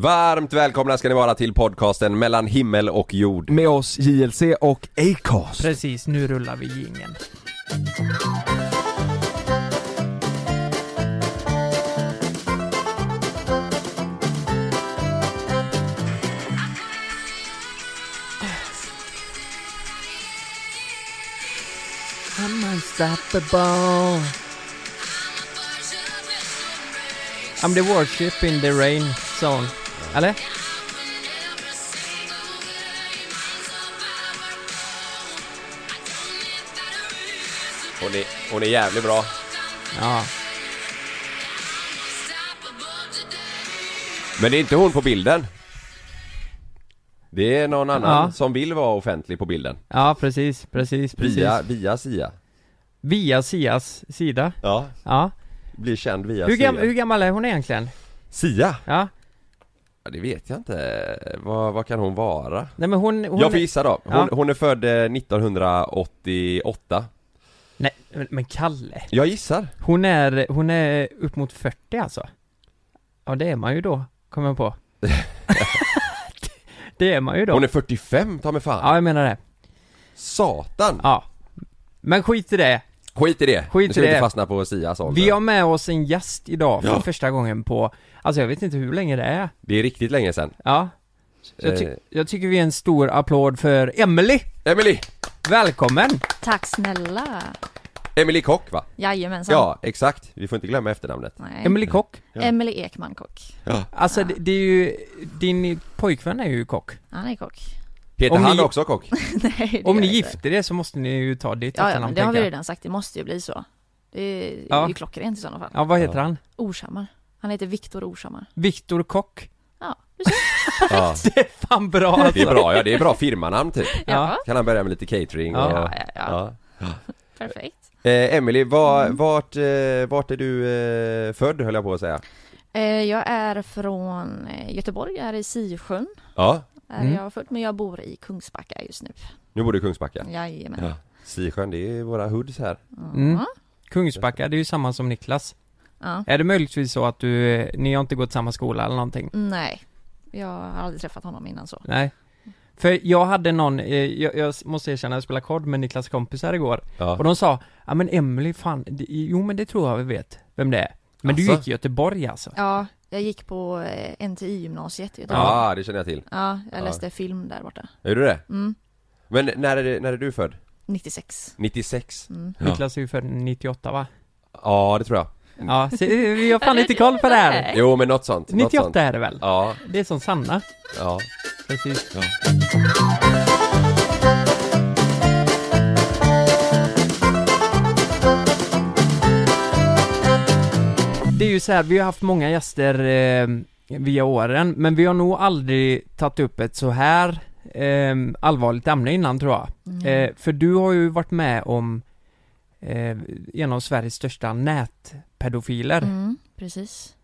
Varmt välkomna ska ni vara till podcasten mellan himmel och jord. Med oss JLC och Acast. Precis, nu rullar vi jingeln. I'm unstoppable. I'm the worship in the rain zone. Eller? Hon är, hon är jävligt bra. Ja. Men det är inte hon på bilden. Det är någon annan Ja. som vill vara offentlig på bilden. Ja, precis, precis, precis. Via, via Sia. Via Sias sida. Ja, Ja. blir känd via Hur, Sia. gam- hur gammal är hon egentligen? Sia? Ja. Det vet jag inte. Vad, vad kan hon vara? Nej men hon... hon jag får gissa då. Hon, Ja. hon är född eh, 1988. Nej, men- Kalle. Jag gissar. Hon är, hon är upp mot 40 alltså. Ja det är man ju då, kommer jag på. det är man ju då. Hon är 45, ta mig fan. Ja, jag menar det. Satan! Ja. Men skit i det. Skit i det. Skit nu ska i vi det. inte fastna på Sias ålder. Vi har med oss en gäst idag för Ja. första gången på, alltså jag vet inte hur länge det är. Det är riktigt länge sedan. Ja. Jag, ty- Eh. jag tycker vi är en stor applåd för Emily Emily! Välkommen! Tack snälla. Emily Kock va? Jajamensan. Ja, exakt. Vi får inte glömma efternamnet. Nej. Emily Kock. Ja. Emily Ekman kock. Ja. Alltså det, det är ju, din pojkvän är ju kock. Han är kock. Heter Om han ni- också Kock? Nej, det Om gör ni jag inte. gifter er så måste ni ju ta ditt Ja, ja, efternamn men det har vi jag. redan sagt. Det måste ju bli så. Det är Ja. ju klockrent i sådana fall. Ja, vad heter Ja. han? Orshammar. Han heter Viktor Orshammar. Viktor Kock. Ja, du ser. Ja. Det är fan bra alltså. Det är bra, ja det är bra firmanamn typ. Ja. Kan han börja med lite catering och... Ja, ja, ja. ja. Perfekt. Eh, Emily, var, Mm. vart, eh, vart är du eh, född höll jag på att säga? Eh, Jag är från eh, Göteborg, jag är i Sisjön. Ja, Är Mm. jag född, men jag bor i Kungsbacka just nu. nu bor du i Kungsbacka. Jajamän. Ja. Sisjön, det är våra hoods här. Mm. Ja. Kungsbacka, det är ju samma som Niklas. Ja. Är det möjligtvis så att du, ni har inte gått samma skola eller någonting? Nej. Jag har aldrig träffat honom innan så. Nej. För jag hade någon, eh, jag, jag måste erkänna, jag spelade kod med Niklas kompisar igår. Ja. Och de sa, ja men Emily fan, det, jo men det tror jag vi vet vem det är. Men du Asså? gick i Göteborg alltså? Ja, jag gick på eh, NTI-gymnasiet i Göteborg. Ja, det känner jag till. Ja, jag Ja. läste film där borta. Är du det? Mm. Men när är, det, när är du född? 96. 96? Mm. Ja. Niklas är ju född 98 va? Ja, det tror jag. Ja, se, vi har fan lite koll på det här. Jo, men något sånt. Något 98 sånt. är det väl? Ja, Det är som Sanna. ja. Precis. Ja. Det är ju så här, vi har haft många gäster eh, via åren, men vi har nog aldrig tagit upp ett så här eh, allvarligt ämne innan tror jag. Mm. Eh, för du har ju varit med om eh, en av Sveriges största nätpedofiler. Mm, precis.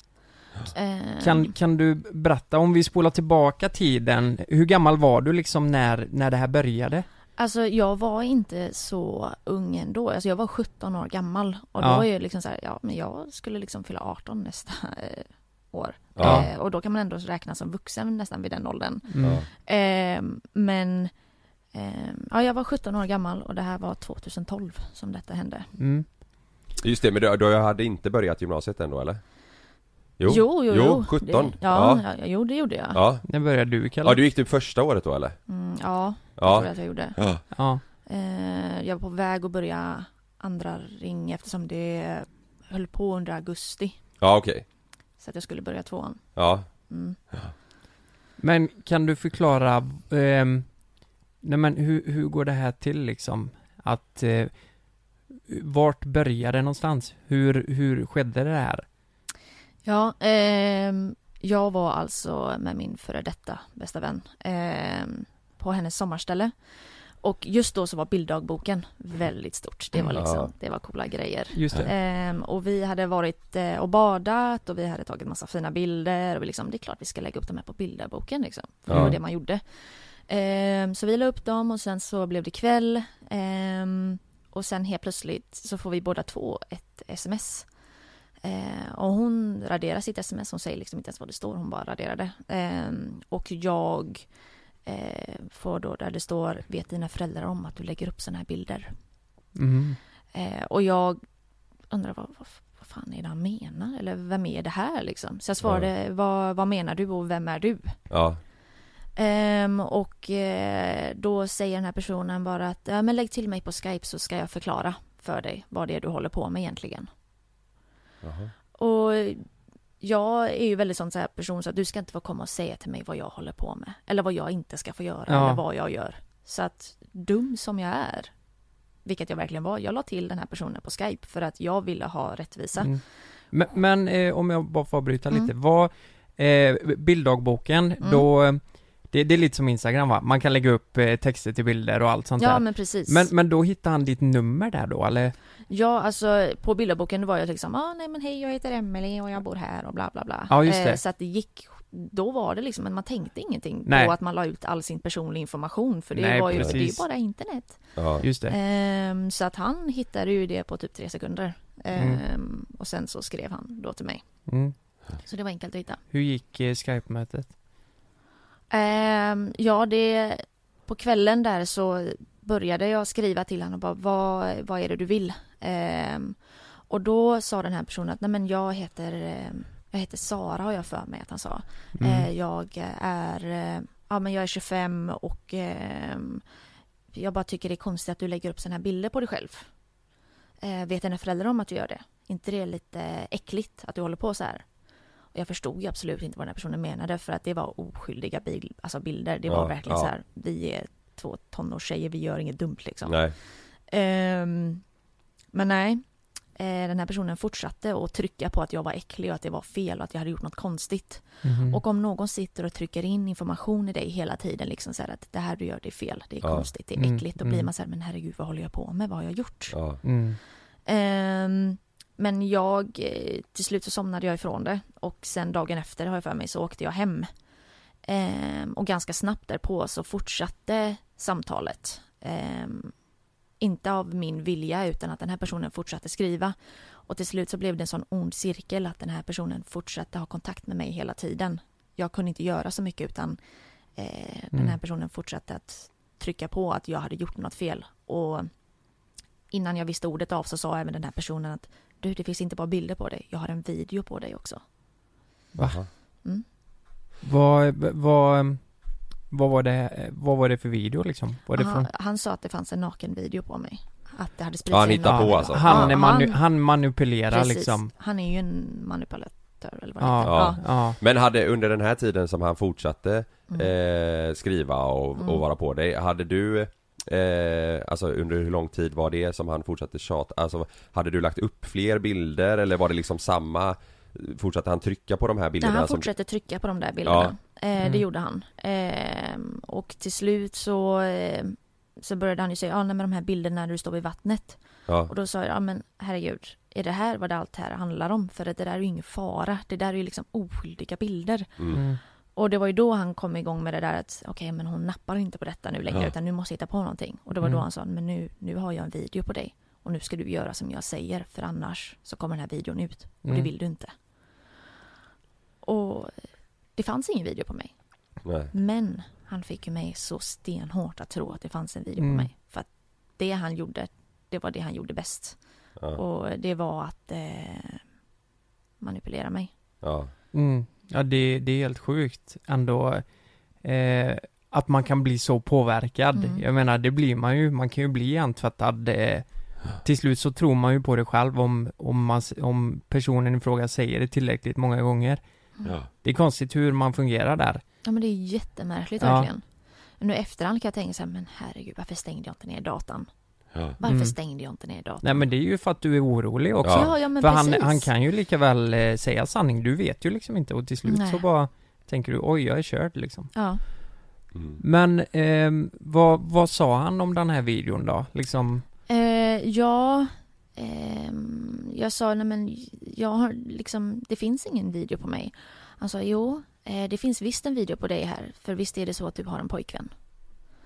Eh, Kan, kan du berätta, om vi spolar tillbaka tiden, hur gammal var du liksom när, när det här började? Alltså jag var inte så ung ändå. Alltså jag var 17 år gammal. Och Ja. då är jag liksom så här, ja men jag skulle liksom fylla 18 nästa eh, år. Ja. Eh, och då kan man ändå räknas som vuxen nästan vid den åldern. Mm. Ja. Eh, men ja, jag var 17 år gammal och det här var 2012 som detta hände. Mm. Just det, men du, du hade inte börjat gymnasiet ändå eller? Jo, jo, jo. jo 17. Det, ja, ja. jo det gjorde jag. Ja. När började du Kalle? Ja, du gick typ första året då eller? Mm, ja, det tror Ja. jag att jag gjorde. Ja. Ja. Eh, jag var på väg att börja andra ring eftersom det höll på under augusti. Ja, okej. Så att jag skulle börja tvåan. Ja. Mm. Men kan du förklara, ehm, nej men hur, hur går det här till liksom? Att, eh, vart började det någonstans? Hur, hur skedde det här? Ja, ehm, jag var alltså med min före detta bästa vän ehm, på hennes sommarställe. Och just då så var bilddagboken väldigt stort. Det var Mm. liksom, det var coola grejer. Just. Ehm, och vi hade varit eh, och badat och vi hade tagit massa fina bilder och vi liksom, det är klart vi ska lägga upp dem här på bilderboken liksom. För det var det man gjorde. Ehm, så vi la upp dem och sen så blev det kväll. Ehm, och sen helt plötsligt så får vi båda två ett sms. Eh, och hon raderar sitt sms, hon säger liksom inte ens vad det står, hon bara raderar det. Eh, och jag eh, får då där det står, vet dina föräldrar om att du lägger upp sådana här bilder? Mm. Eh, och jag undrar vad, vad, vad fan är det han menar? Eller vem är det här liksom? Så jag svarade, vad, vad menar du och vem är du? Ja, Ehm, och eh, då säger den här personen bara att ja, men lägg till mig på Skype så ska jag förklara för dig vad det är du håller på med egentligen. Jaha. Och jag är ju väldigt sån så här person så att du ska inte få komma och säga till mig vad jag håller på med. Eller vad jag inte ska få göra Ja. eller vad jag gör. Så att dum som jag är, vilket jag verkligen var, jag la till den här personen på Skype för att jag ville ha rättvisa. Mm. Men, men eh, om jag bara får bryta Mm. lite, vad, eh, bilddagboken, Mm. då, det, det är lite som Instagram va? Man kan lägga upp eh, texter till bilder och allt sånt Ja där. men precis. Men, men då hittar han ditt nummer där då eller? Ja, alltså på bilderboken var jag liksom, ah, nej men hej jag heter Emelie och jag bor här och bla bla bla. Ja, just det. Eh, så att det gick, då var det liksom, men man tänkte ingenting Nej. på att man la ut all sin personliga information för det Nej, var ju, det är ju precis. bara internet. ja. Just det. Ehm, så att han hittade ju det på typ tre sekunder. Mm. Ehm, och sen så skrev han då till mig. Mm. Så det var enkelt att hitta. Hur gick eh, Skype-mötet? Ehm, ja, det, på kvällen där så började jag skriva till honom och bara, vad, vad är det du vill? Ehm, och då sa den här personen att, nej men jag heter, ehm, jag heter Sara har jag för mig att han sa. Mm. Eh, jag är, eh, ja men jag är 25 och ehm, jag bara tycker det är konstigt att du lägger upp sådana här bilder på dig själv. Eh, vet dina föräldrar om att du gör det? inte det lite äckligt att du håller på så här? Och jag förstod ju absolut inte vad den här personen menade för att det var oskyldiga bil, alltså bilder. Det var Ja, verkligen ja. så här, vi är två tonårstjejer, vi gör inget dumt liksom. Nej. Ehm, men nej, eh, den här personen fortsatte att trycka på att jag var äcklig och att det var fel och att jag hade gjort något konstigt. Mhm. Och om någon sitter och trycker in information i dig hela tiden, liksom så här att det här du gör det är fel, det är Ja. konstigt, det är Mm, äckligt, då blir mm. man så här, men herregud vad håller jag på med, vad har jag gjort? Ja. Mm. Ehm, men jag, eh, till slut så somnade jag ifrån det och sen dagen efter har jag för mig så åkte jag hem. Ehm, och ganska snabbt därpå så fortsatte samtalet. Ehm, inte av min vilja utan att den här personen fortsatte skriva. Och till slut så blev det en sån ond cirkel att den här personen fortsatte ha kontakt med mig hela tiden. Jag kunde inte göra så mycket utan eh, den här Mm. personen fortsatte att trycka på att jag hade gjort något fel. Och innan jag visste ordet av så sa även den här personen att du, det finns inte bara bilder på dig, jag har en video på dig också. Va? Mm. Vad, vad, vad var det, vad var det för video liksom? Var det han, från? han sa att det fanns en naken video på mig. Att det hade Ja, spridits han hittar på alltså. Han, Ja, manu, han- han manipulerar Precis. liksom. Han är ju en manipulatör eller vad det Ja, heter. ja, ja. Men hade under den här tiden som han fortsatte Mm. eh, skriva och, Mm. och vara på dig, hade du eh, Alltså under hur lång tid var det som han fortsatte tjata? Alltså hade du lagt upp fler bilder eller var det liksom samma Fortsatte han trycka på de här Ja, bilderna? han som, fortsatte trycka på de där bilderna. Eh, Mm. Det gjorde han. Eh, och till slut så, eh, så började han ju säga, ja nej, men de här bilderna när du står vid vattnet. ja, Och då sa jag, ja men herregud, är det här vad det allt här handlar om? För det där är ju ingen fara. Det där är ju liksom oskyldiga bilder. mm, Mm. Och det var ju då han kom igång med det där att okej men hon nappar inte på detta nu längre Ja. utan nu måste jag hitta på någonting. Och det var då Mm. han sa, men nu, nu har jag en video på dig. Och nu ska du göra som jag säger för annars så kommer den här videon ut. Och Mm. det vill du inte. Och det fanns ingen video på mig. nej, Men han fick ju mig så stenhårt att tro att det fanns en video Mm. på mig. För att det han gjorde, det var det han gjorde bäst. ja, Och det var att eh, manipulera mig. ja, Mm. Ja, det, det är helt sjukt ändå eh, att man kan bli så påverkad. Mm. Jag menar, det blir man ju. Man kan ju bli hjärntvättad. Eh, till slut så tror man ju på det själv om, om, man, om personen i fråga säger det tillräckligt många gånger. ja, Det är konstigt hur man fungerar där. Ja men det är jättemärkligt Ja. verkligen. Nu efterhand kan jag tänka så här, men herregud varför stängde jag inte ner datan? Ja, Varför Mm. stängde jag inte ner datan? Nej men det är ju för att du är orolig också. Ja. ja, ja men för han, precis. han kan ju lika väl eh, säga sanning. Du vet ju liksom inte och till slut Nej. så bara tänker du oj jag är körd liksom. Ja. mm. Men ehm, vad, vad sa han om den här videon då? Liksom, Eh, ja, ehm, jag sa nej men jag har liksom, det finns ingen video på mig. Han sa jo, eh, det finns visst en video på dig här, för visst är det så att du har en pojkvän.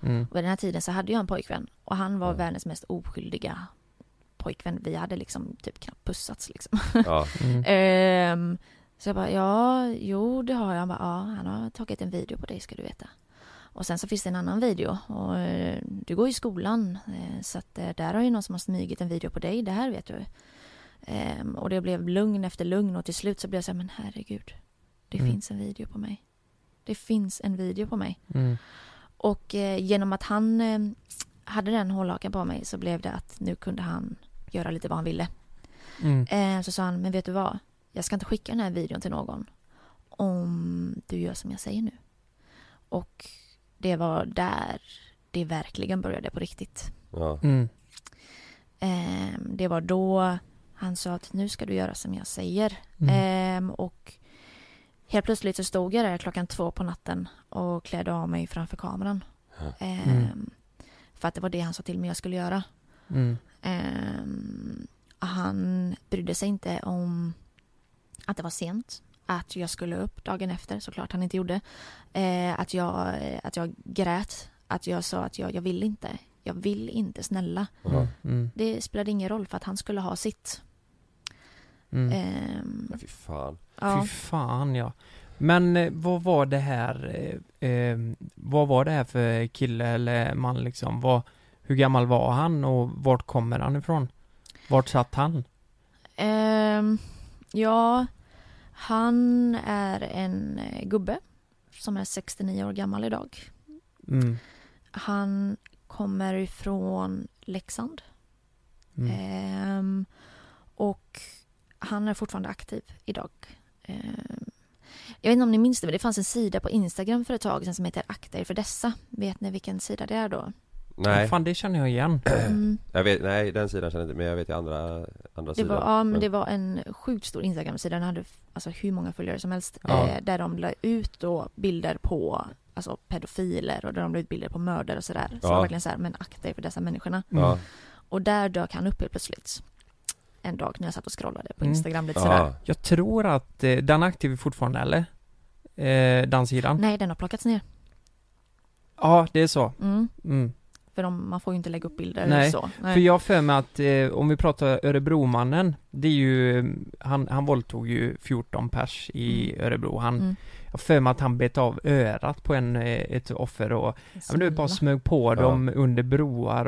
Mm, Och vid den här tiden så hade jag en pojkvän och han var Ja. världens mest oskyldiga pojkvän, vi hade liksom typ knappt pussats liksom. Ja, Mm. Ehm, så jag bara, ja, jo det har jag. Han bara, ja, han har tagit en video på dig ska du veta. Och sen så finns det en annan video och eh, du går i skolan eh, så att eh, där har ju någon som har smugit en video på dig, det här vet du. Ehm, och det blev lugn efter lugn och till slut så blev jag så här, men herregud, det Mm. finns en video på mig. Det finns en video på mig. Mm. Och eh, genom att han eh, hade den hållhaken på mig så blev det att nu kunde han göra lite vad han ville. Mm. Eh, så sa han, men vet du vad? Jag ska inte skicka den här videon till någon om du gör som jag säger nu. Och det var där det verkligen började på riktigt. ja, Mm. Eh, det var då han sa att nu ska du göra som jag säger. Mm. Eh, och helt plötsligt så stod jag där klockan två på natten och klädde av mig framför kameran. Eh, Mm. För att det var det han sa till mig jag skulle göra. Mm. Ehm, han brydde sig inte om att det var sent. Att jag skulle upp dagen efter, såklart han inte gjorde. Eh, att, jag, att jag grät. Att jag sa att jag, jag vill inte. Jag vill inte, snälla. Mm. Det spelade ingen roll för att han skulle ha sitt. Mm. Ehm, Ja, fy fan. ja. Fy fan ja. Men eh, vad var det här, eh, eh, vad var det här för kille eller man liksom? Vad, hur gammal var han och vart kommer han ifrån? Vart satt han? Ehm, ja, han är en eh, gubbe som är 69 år gammal idag. Mm. Han kommer ifrån Leksand. Mm. Ehm, och han är fortfarande aktiv idag. Ehm, jag vet inte om ni minns det, men det fanns en sida på Instagram för ett tag sedan som heter Akta er för dessa. Vet ni vilken sida det är då? Nej, Fan det känner jag igen. Mm. jag vet, nej den sidan känner jag inte, men jag vet ju andra, andra Det sidan. var, ja, men det var en sjukt stor Instagram-sida. Den hade alltså, hur många följare som helst. Ja. Eh, där de la ut då bilder på alltså, pedofiler och där de la ut bilder på mördare och sådär. Så Ja. verkligen så här, men akta er för dessa människorna. Ja, Och där dök han upp helt plötsligt. En dag när jag satt och scrollade på Mm. Instagram lite sådär. ja. Jag tror att eh, den är aktiv fortfarande eller? Eh, den sidan? Nej, den har plockats ner. Ja, det är så. Mm. Mm. För de, man får ju inte lägga upp bilder Nej, så. Nej. För jag har för mig att, eh, om vi pratar Örebromannen, det är ju, han, han våldtog ju 14 pers i Örebro. Han, Mm. jag har för mig att han bet av örat på en, eh, ett offer och, ja men du bara smög på dem under broar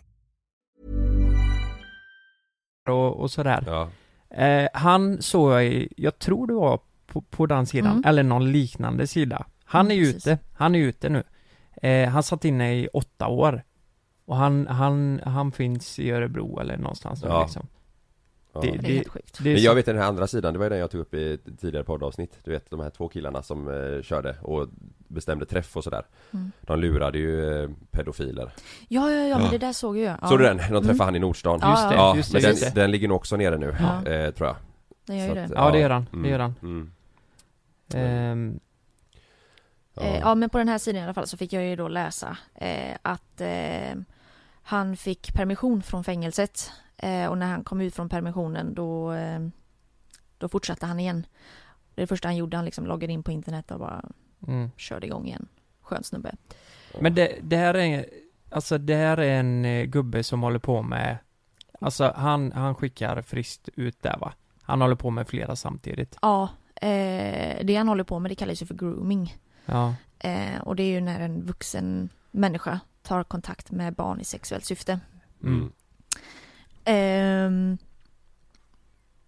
Och, och sådär. ja. Eh, han såg jag i, jag tror det var på, på den sidan, Mm. eller någon liknande sida. Han Mm, är precis. ute, han är ute nu. Eh, han satt inne i åtta år. Och han, han, han finns i Örebro eller någonstans Ja. där liksom. Ja. Det- Det är helt sjukt. Det är Men så- jag vet den här andra sidan, det var ju den jag tog upp i tidigare poddavsnitt Du vet de här två killarna som eh, körde och bestämde träff och sådär Mm. De lurade ju eh, pedofiler Ja, ja, ja, men Ja. det där såg jag. Ja. Såg du den? De träffade Mm. han i Nordstan Just det, Ja, just det, men den, just det. den ligger nog också nere nu, Ja. eh, tror jag Det gör ju Så det. att, Ja, det gör han, mm, det gör han. mm, Ehm, ja. Eh, ja, men på den här sidan i alla fall så fick jag ju då läsa eh, att eh, han fick permission från fängelset och när han kom ut från permissionen då, eh, då fortsatte han igen. Det första han gjorde, han liksom loggade in på internet och bara mm. körde igång igen. Skön snubbe. Men det, det här är, alltså det här är en eh, gubbe som håller på med, alltså han, han skickar friskt ut där va? Han håller på med flera samtidigt. Ja, eh, det han håller på med det kallas ju för grooming. Ja. Eh, och det är ju när en vuxen människa tar kontakt med barn i sexuellt syfte. Mm. Ehm,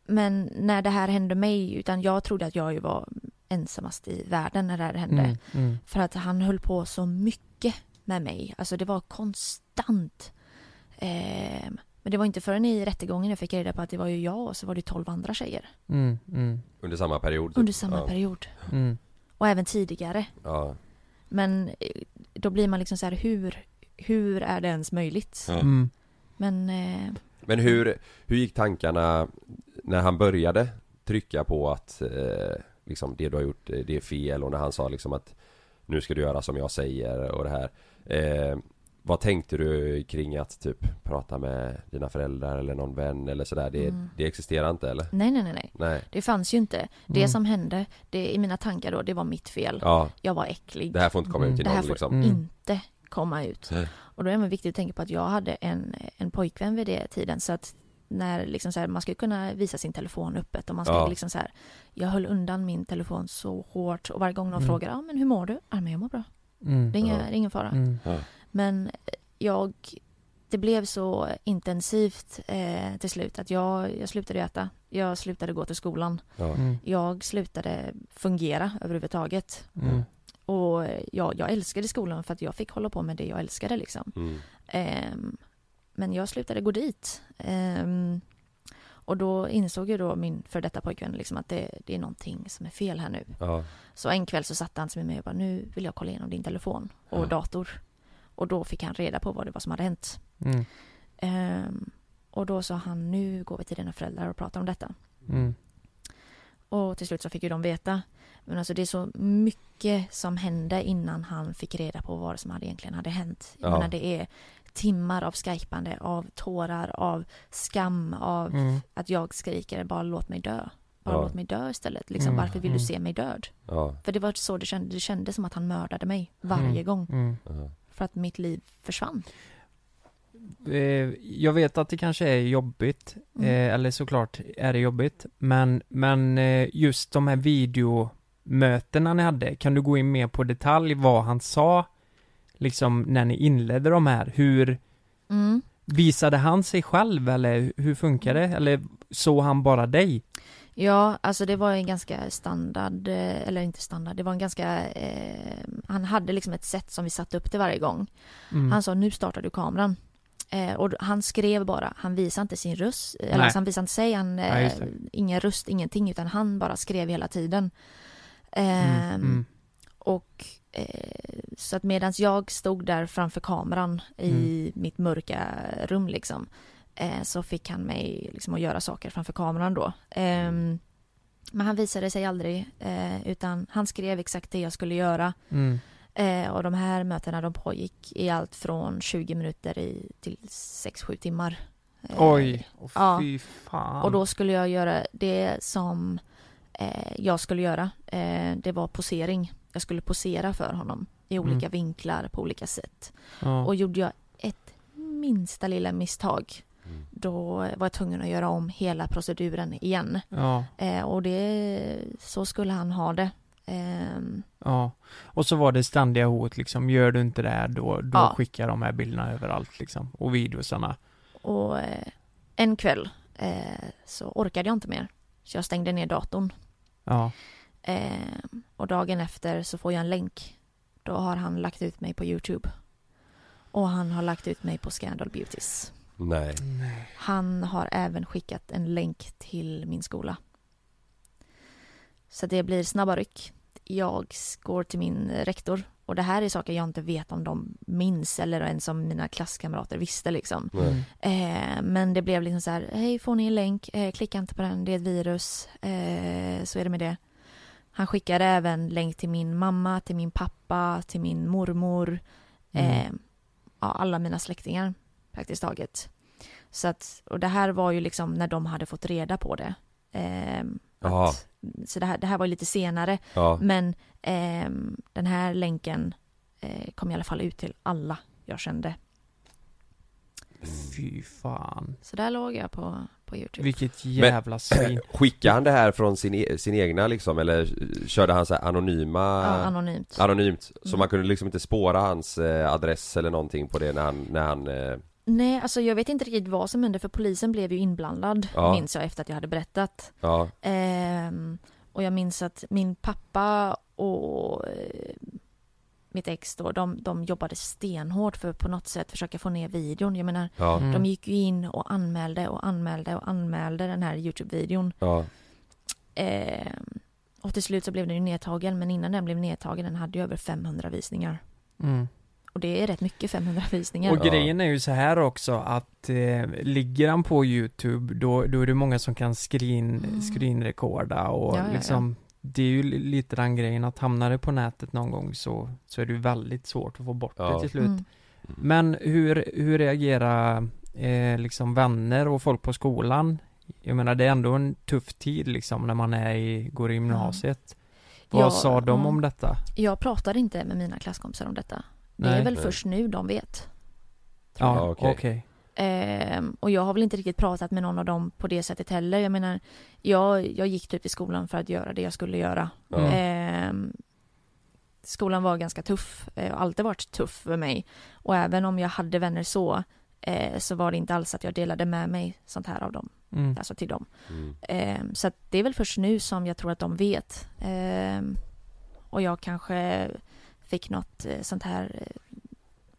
men när det här hände mig, utan jag trodde att jag ju var ensamast i världen när det här hände. Mm. Mm. För att han höll på så mycket med mig. Alltså det var konstant. Ehm, men det var inte förrän i rättegången jag fick reda på att det var ju jag och så var det tolv andra tjejer. Mm. Mm. Under samma period typ. Under samma ja. period. Mm. Och även tidigare. Ja, Men eh, då blir man liksom så här, hur, hur är det ens möjligt? Mm. Men eh, Men hur, hur gick tankarna när han började trycka på att eh, liksom det du har gjort, eh, det är fel och när han sa liksom att nu ska du göra som jag säger och det här eh, Vad tänkte du kring att typ prata med dina föräldrar eller någon vän eller sådär? Det, Mm. det existerar inte eller? nej, nej, nej, nej. Nej, Det fanns ju inte. Det Mm. som hände, det, i mina tankar då, det var mitt fel. ja Jag var äcklig. Det här får inte komma Mm. ut till Det här någon får liksom Mm. inte komma ut. Nej. Och då är det viktigt att tänka på att jag hade en, en pojkvän vid det tiden så att när liksom så här, man ska kunna visa sin telefon öppet och man ska Ja. liksom så här Jag höll undan min telefon så hårt och varje gång någon Mm. frågar ja men hur mår du? Ja men jag mår bra. Mm. Det är, inga, Ja. det är ingen fara. Mm. Men jag Det blev så intensivt eh, till slut att jag, jag slutade äta. Jag slutade gå till skolan. ja. Mm. Jag slutade fungera överhuvudtaget. Och jag, jag älskade skolan för att jag fick hålla på med det jag älskade liksom. Mm. Ehm, men jag slutade gå dit. Ehm, och då insåg ju då min för detta pojkvän liksom att det, det är någonting som är fel här nu. ja. Så en kväll så satte han sig med mig och bara nu vill jag kolla igenom din telefon och Ja. dator. Och då fick han reda på vad det var som hade hänt. Mm. Ehm, och då sa han nu går vi till dina föräldrar och pratar om detta. Mm. Och till slut så fick ju de veta. Men alltså det är så mycket som hände innan han fick reda på vad som hade egentligen hade hänt. Jag Ja. menar det är timmar av skypande, av tårar, av skam, av Mm. att jag skriker bara låt mig dö. Bara Ja. låt mig dö istället. Liksom, Mm, Varför vill du mm. se mig död? ja. För det var så det kändes. Det kändes som att han mördade mig varje Mm. gång. Mm. För att mitt liv försvann. Eh, jag vet att det kanske är jobbigt, Mm. eh, eller såklart är det jobbigt, men, men eh, just de här videomötena ni hade, kan du gå in mer på detalj vad han sa, liksom när ni inledde de här, hur Mm. visade han sig själv eller hur funkar det, eller såg han bara dig? Ja, alltså det var en ganska standard, eh, eller inte standard, det var en ganska, eh, han hade liksom ett sätt som vi satte upp det varje gång. Mm. Han sa nu startar du kameran. Eh, och han skrev bara, han visade inte sin röst, eller alltså han visade inte sig, han, Ja, eh, det. ingen röst, ingenting, utan han bara skrev hela tiden. Mm. Ehm, Mm. Och eh, så att medans jag stod där framför kameran i Mm. mitt mörka rum liksom, eh, så fick han mig liksom att göra saker framför kameran då. Ehm, men han visade sig aldrig, eh, utan han skrev exakt det jag skulle göra. Mm. Eh, och de här mötena de pågick i allt från 20 minuter i, till 6-7 timmar. Eh, Oj, ja. fy fan. Och då skulle jag göra det som jag skulle göra. Eh, det var posering. Jag skulle posera för honom i olika Mm. vinklar på olika sätt. ja. Och gjorde jag ett minsta lilla misstag Mm. då var jag tvungen att göra om hela proceduren igen. ja, Eh, och det, så skulle han ha det. Ehm, ja. Och så var det ständiga hot liksom, gör du inte det här då, då Ja. skickar de här bilderna överallt liksom, och videosarna. Och eh, en kväll eh, så orkade jag inte mer. Så jag stängde ner datorn. Ja. Eh, och dagen efter så får jag en länk. Då har han lagt ut mig på Youtube. Och han har lagt ut mig på Scandal Beauties. Nej. Han har även skickat en länk till min skola. Så det blir snabba ryck. Jag går till min rektor. Och det här är saker jag inte vet om de minns eller ens om mina klasskamrater visste liksom. Nej. Eh, men det blev liksom så här, hej får ni en länk, eh, klicka inte på den, det är ett virus, eh, så är det med det. Han skickade även länk till min mamma, till min pappa, till min mormor, eh, Mm. ja, alla mina släktingar praktiskt taget. Så att, och det här var ju liksom när de hade fått reda på det. Eh, att, så det här, det här var ju lite senare, Ja. men ehm, den här länken eh, kom i alla fall ut till alla jag kände. Fy fan. Så där låg jag på, på Youtube. Vilket jävla svin. Skickade han det här från sin, e- sin egna liksom eller körde han så här anonyma Ja, anonymt. Anonymt, så Mm. man kunde liksom inte spåra hans eh, adress eller någonting på det när han, när han eh, Nej, alltså jag vet inte riktigt vad som hände för polisen blev ju inblandad, Ja. minns jag efter att jag hade berättat. Ja, Ehm, och jag minns att min pappa och eh, mitt ex då, de, de jobbade stenhårt för att på något sätt försöka få ner videon. Jag menar, ja, Mm. de gick ju in och anmälde och anmälde och anmälde den här Youtube-videon. ja, Ehm, och till slut så blev den ju nedtagen, men innan den blev nedtagen, den hade ju över 500 visningar. Mm. Och det är rätt mycket 500 visningar. Och grejen är ju så här också att eh, ligger han på YouTube då, då är det många som kan screen, Mm. screenrekorda och Ja, ja, ja. liksom Det är ju li- lite den grejen att hamnar det på nätet någon gång så, så är det ju väldigt svårt att få bort Ja. det till slut. Mm. Men hur, hur reagerar eh, liksom vänner och folk på skolan? Jag menar det är ändå en tuff tid liksom när man är i, går i gymnasiet. Vad Ja, sa de om detta? Jag pratade inte med mina klasskompisar om detta. Det Nej. är väl Nej. först nu de vet. Ja, Ja, okej. okej. Ehm, och jag har väl inte riktigt pratat med någon av dem på det sättet heller. Jag menar, jag, jag gick typ till skolan för att göra det jag skulle göra. Ja. Mm. Ehm, skolan var ganska tuff, eh, och har alltid varit tuff för mig. Och även om jag hade vänner så, eh, så var det inte alls att jag delade med mig sånt här av dem, Mm. alltså till dem. Mm. Ehm, så det är väl först nu som jag tror att de vet. Ehm, och jag kanske fick något eh, sånt här, eh,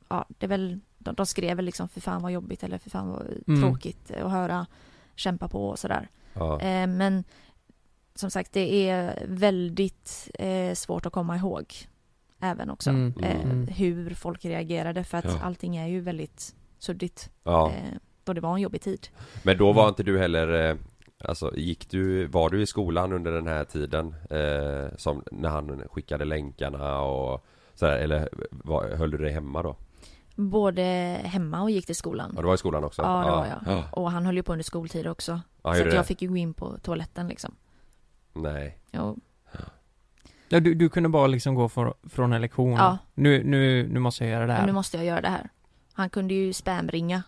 ja det är väl, de, de skrev väl liksom för fan vad jobbigt eller för fan vad Mm. tråkigt att höra, kämpa på och sådär. Ja. Ehm, men som sagt det är väldigt eh, svårt att komma ihåg även också. Mm. Eh, Mm. hur folk reagerade för att Ja. allting är ju väldigt suddigt. ja. Eh, då det var en jobbig tid. Men då var Mm. inte du heller eh, Alltså gick du, var du i skolan under den här tiden? Eh, som när han skickade länkarna och sådär, eller var, höll du dig hemma då? Både hemma och gick till skolan. Ja, du var i skolan också? Ja, det var jag. Ja, Och han höll ju på under skoltid också. ja så att jag fick ju gå in på toaletten liksom. Nej Jo. Ja, du, du kunde bara liksom gå från, från en lektion. Ja. Nu, nu, nu måste jag göra det här. nu måste jag göra det här. Han kunde ju spamringa.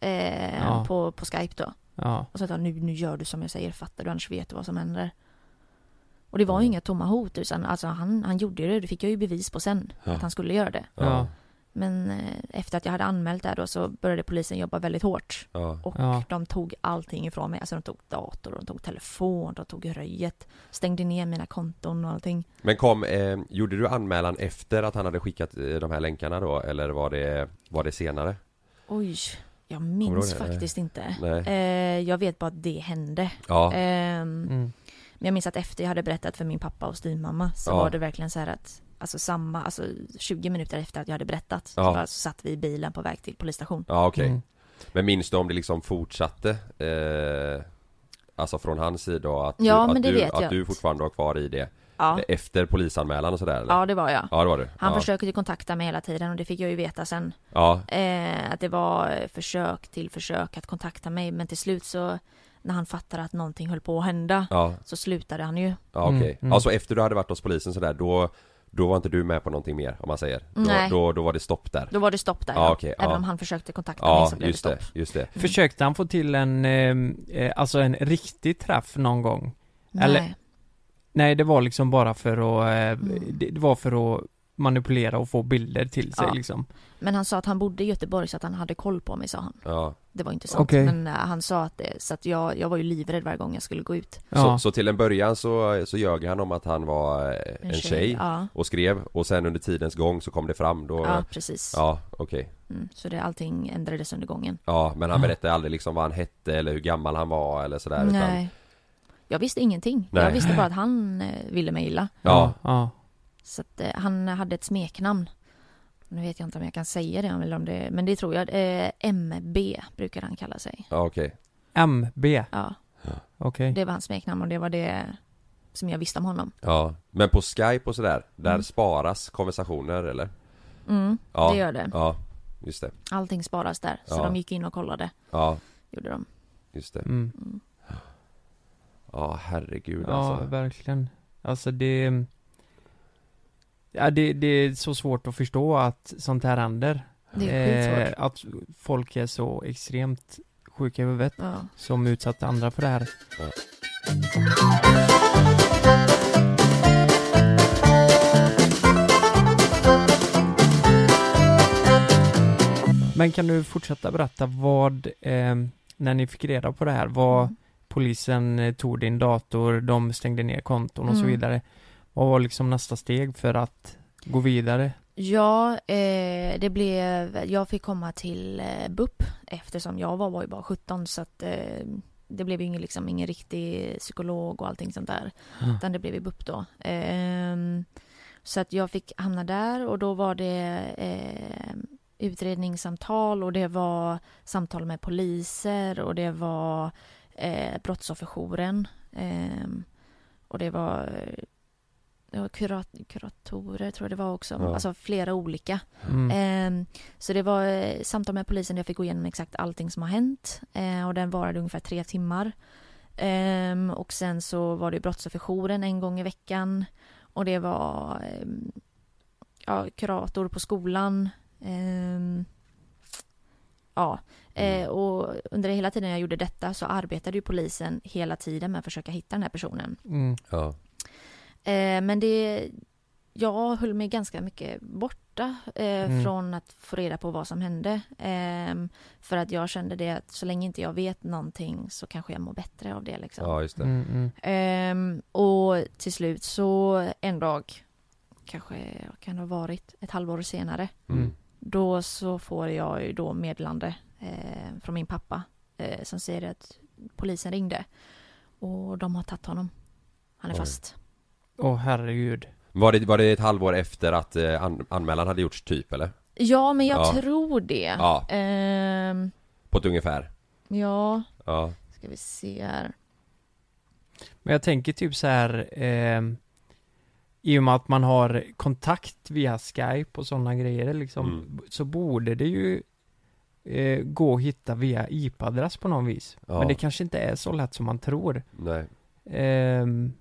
Eh, Ja. på, på Skype då. Ja. Och så att nu, nu gör du som jag säger, fattar du annars vet du vad som händer. Och det var ju Mm. inga tomma hot utan alltså han, han gjorde det, det fick jag ju bevis på sen. Ja. Att han skulle göra det. Ja. Men eh, efter att jag hade anmält det då så började polisen jobba väldigt hårt. Ja, Och Ja. de tog allting ifrån mig. Alltså de tog dator, de tog telefon, de tog röjet. Stängde ner mina konton och allting. Men kom, eh, gjorde du anmälan efter att han hade skickat eh, de här länkarna då? Eller var det, var det senare? Oj, jag minns faktiskt inte. Nej Eh, jag vet bara att det hände. Ja, Ehm, Mm. Men jag minns att efter jag hade berättat för min pappa och styvmamma så Ja. var det verkligen så här att Alltså samma, alltså 20 minuter efter att jag hade berättat så, Ja. bara, så satt vi i bilen på väg till polisstation. ja okej Mm. Men minns du om det liksom fortsatte? Eh, alltså från hans sida att, Ja, du, men att, det du, vet att jag. du fortfarande var kvar i det? Ja, Efter polisanmälan och sådär eller? ja det var jag. Ja det var du? Han ja. försökte ju kontakta mig hela tiden och det fick jag ju veta sen. Ja, Eh, att det var försök till försök att kontakta mig men till slut så när han fattade att någonting höll på att hända ja, så slutade han ju. ja okej. Mm, mm. Alltså efter du hade varit hos polisen sådär då Då var inte du med på någonting mer om man säger? Då, Nej. då, då var det stopp där? Då var det stopp där Ja, ja. okej, Även ja. om han försökte kontakta mig Ja, så blev just det det, stopp. just det Försökte han få till en, eh, alltså en riktig träff någon gång? Eller- Nej. Nej, det var liksom bara för att, eh, Mm. det, det var för att manipulera och få bilder till sig Ja. liksom. Men han sa att han bodde i Göteborg så att han hade koll på mig sa han. Ja, Det var inte sant Okej. men eh, han sa att det, så att jag, jag var ju livrädd varje gång jag skulle gå ut. Ja. så, så till en början så, så ljög han om att han var eh, en, tjej, Ja, och skrev och sen under tidens gång så kom det fram då ja precis. Ja, okej Mm, så det, allting ändrades under gången. Ja, men han Ja. berättade aldrig liksom vad han hette eller hur gammal han var eller sådär utan Nej. Jag visste ingenting. Nej. Jag visste bara att han eh, ville mig illa. Ja, ja. Så att eh, han hade ett smeknamn. Nu vet jag inte om jag kan säga det eller om det, men det tror jag. Eh, MB brukar han kalla sig. ja okej MB, Ja, okej. det var hans smeknamn och det var det som jag visste om honom. Ja, men på skype och sådär, där Mm. sparas konversationer eller? Mm, Ja, det gör det. Ja, just det Allting sparas där. Så Ja. de gick in och kollade. Ja, Gjorde de. just det Mm. Mm. Ja, herregud Ja, alltså verkligen. Alltså det... Ja, det, det är så svårt att förstå att sånt här händer. Det är. Eh, att folk är så extremt sjuka i huvudet Ja. som utsatte andra för det här. Men kan du fortsätta berätta vad, eh, när ni fick reda på det här, vad Mm. polisen eh, tog din dator, de stängde ner konton och så Mm. vidare. Vad var liksom nästa steg för att gå vidare? Ja, eh, det blev, jag fick komma till eh, BUP eftersom jag var, var ju bara 17 så att eh, det blev ju ingen, liksom, ingen riktig psykolog och allting sånt där. Mm. Utan det blev i BUP då. Ehm, Så att jag fick hamna där och då var det eh, utredningssamtal och det var samtal med poliser och det var eh, brottsofferjouren. Eh, och det var kurat, kuratorer tror jag det var också, Ja. alltså flera olika. Mm. Ehm, så det var eh, samtal med polisen där jag fick gå igenom exakt allting som har hänt. Eh, och den varade ungefär tre timmar. Ehm, och sen så var det brottsofferjouren en gång i veckan. Och det var ehm, ja, kurator på skolan. Ja, eh, och under hela tiden jag gjorde detta så arbetade ju polisen hela tiden med att försöka hitta den här personen. Mm. Ja. Eh, men det, jag höll mig ganska mycket borta eh, Mm. från att få reda på vad som hände. Ehm, för att jag kände det att så länge inte jag vet någonting så kanske jag mår bättre av det liksom. ja, just det. Mm, mm. Ehm, och till slut så en dag, kanske kan det ha varit, ett halvår senare. Mm. Då så får jag ju då meddelande eh, från min pappa eh, som säger att polisen ringde. Och de har tagit honom. Han är Oj. fast. Åh herregud. Var det, var det ett halvår efter att eh, an, anmälan hade gjorts typ eller? Ja, men jag Ja. tror det. Ja. Ehm, På ett ungefär? ja, Ja. ska vi se här. Men jag tänker typ så här ehm, I och med att man har kontakt via Skype och sådana grejer liksom Mm. Så borde det ju eh, Gå att hitta via IP-adress på något vis Ja. Men det kanske inte är så lätt som man tror Nej. Ehm,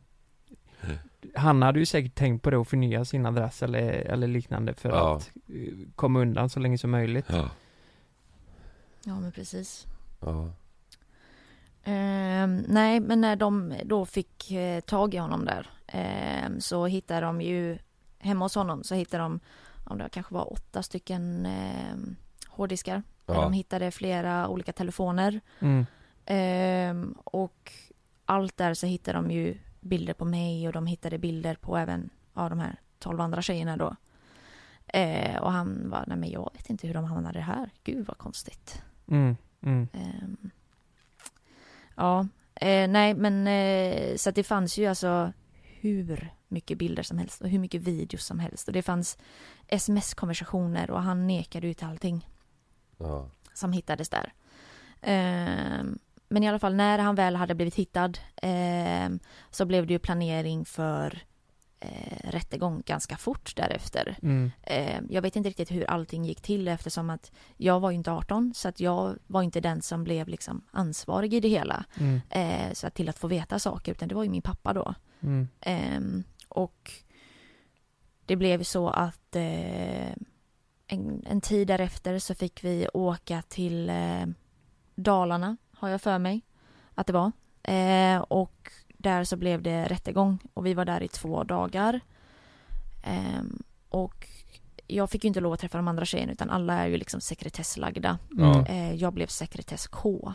Han hade ju säkert tänkt på det och förnya sin adress eller, eller liknande för Ja. att eh, komma undan så länge som möjligt Ja. Ja, men precis. Ja. Ehm, nej, men när de då fick eh, tag i honom där ehm, så hittade de ju hemma hos honom så hittade de om det kanske var åtta stycken eh, hårddiskar. Där Ja. de hittade flera olika telefoner. mm. Ehm, och allt där så hittade de ju bilder på mig och de hittade bilder på även ja, de här tolv andra tjejerna då. Eh, och han var, nej men jag vet inte hur de hamnade här. Gud vad konstigt. Mm. Mm. Ehm, ja, eh, nej men eh, så att det fanns ju alltså hur mycket bilder som helst och hur mycket videos som helst och det fanns sms-konversationer och han nekade ut allting Ja. som hittades där. Men i alla fall när han väl hade blivit hittad ehm, så blev det ju planering för eh, rättegång ganska fort därefter. Mm. Ehm, jag vet inte riktigt hur allting gick till eftersom att jag var ju inte 18 så att jag var inte den som blev liksom ansvarig i det hela. Mm. Eh, så att till att få veta saker utan det var ju min pappa då. Mm. Ehm, och det blev så att eh, en, en tid därefter så fick vi åka till eh, Dalarna, har jag för mig att det var. Eh, och där så blev det rättegång och vi var där i två dagar. Ehm, och jag fick ju inte lov att träffa de andra tjejerna utan alla är ju liksom sekretesslagda. Mm. Eh, jag blev sekretess K,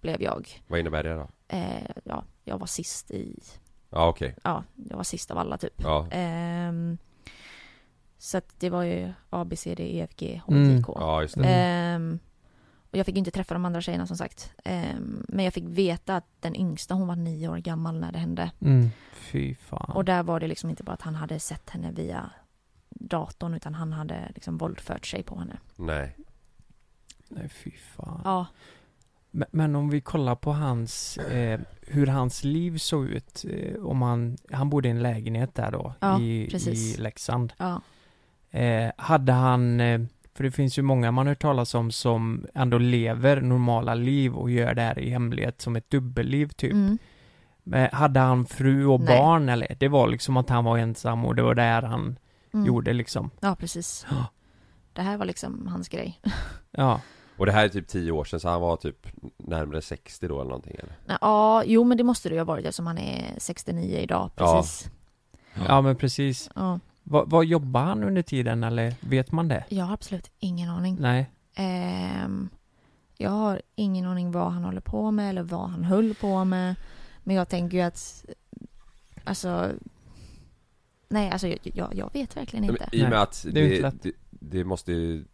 blev jag. Vad innebär det då? Eh, ja, jag var sist i, Ja okej. ja, jag var sist av alla typ. Ja. Ehm, så att det var ju A, B, C, D, E, F, G, H, Mm. K. Ja just det. Och jag fick inte träffa de andra tjejerna som sagt. Ehm, men jag fick veta att den yngsta hon var nio år gammal när det hände. Mm. Fy fan. Och där var det liksom inte bara att han hade sett henne via datorn utan han hade liksom våldfört sig på henne. Nej. Nej fy fan. Ja, Men, men om vi kollar på hans, eh, hur hans liv såg ut, eh, om han, han bodde i en lägenhet där då, Ja, i, precis. i Leksand. ja, Eh, hade han, eh, för det finns ju många man hört talas om som ändå lever normala liv och gör det här i hemlighet som ett dubbelliv typ. mm, Men hade han fru och Nej. barn eller? Det var liksom att han var ensam och det var där han mm. gjorde liksom. Ja, precis. Ja. Det här var liksom hans grej. Ja. Och det här är typ 10 år sedan så han var typ närmare 60 då eller någonting eller? Ja, jo men det måste det ju ha varit eftersom han är 69 idag, Ja. precis. Ja men precis. Ja. Vad, vad jobbar han under tiden eller vet man det? Jag har absolut ingen aning. Nej. Ehm, jag har ingen aning vad han håller på med eller vad han höll på med. Men jag tänker ju att, alltså, nej alltså jag, jag, jag vet verkligen Men inte. I och med att det inte det, det, det måste ju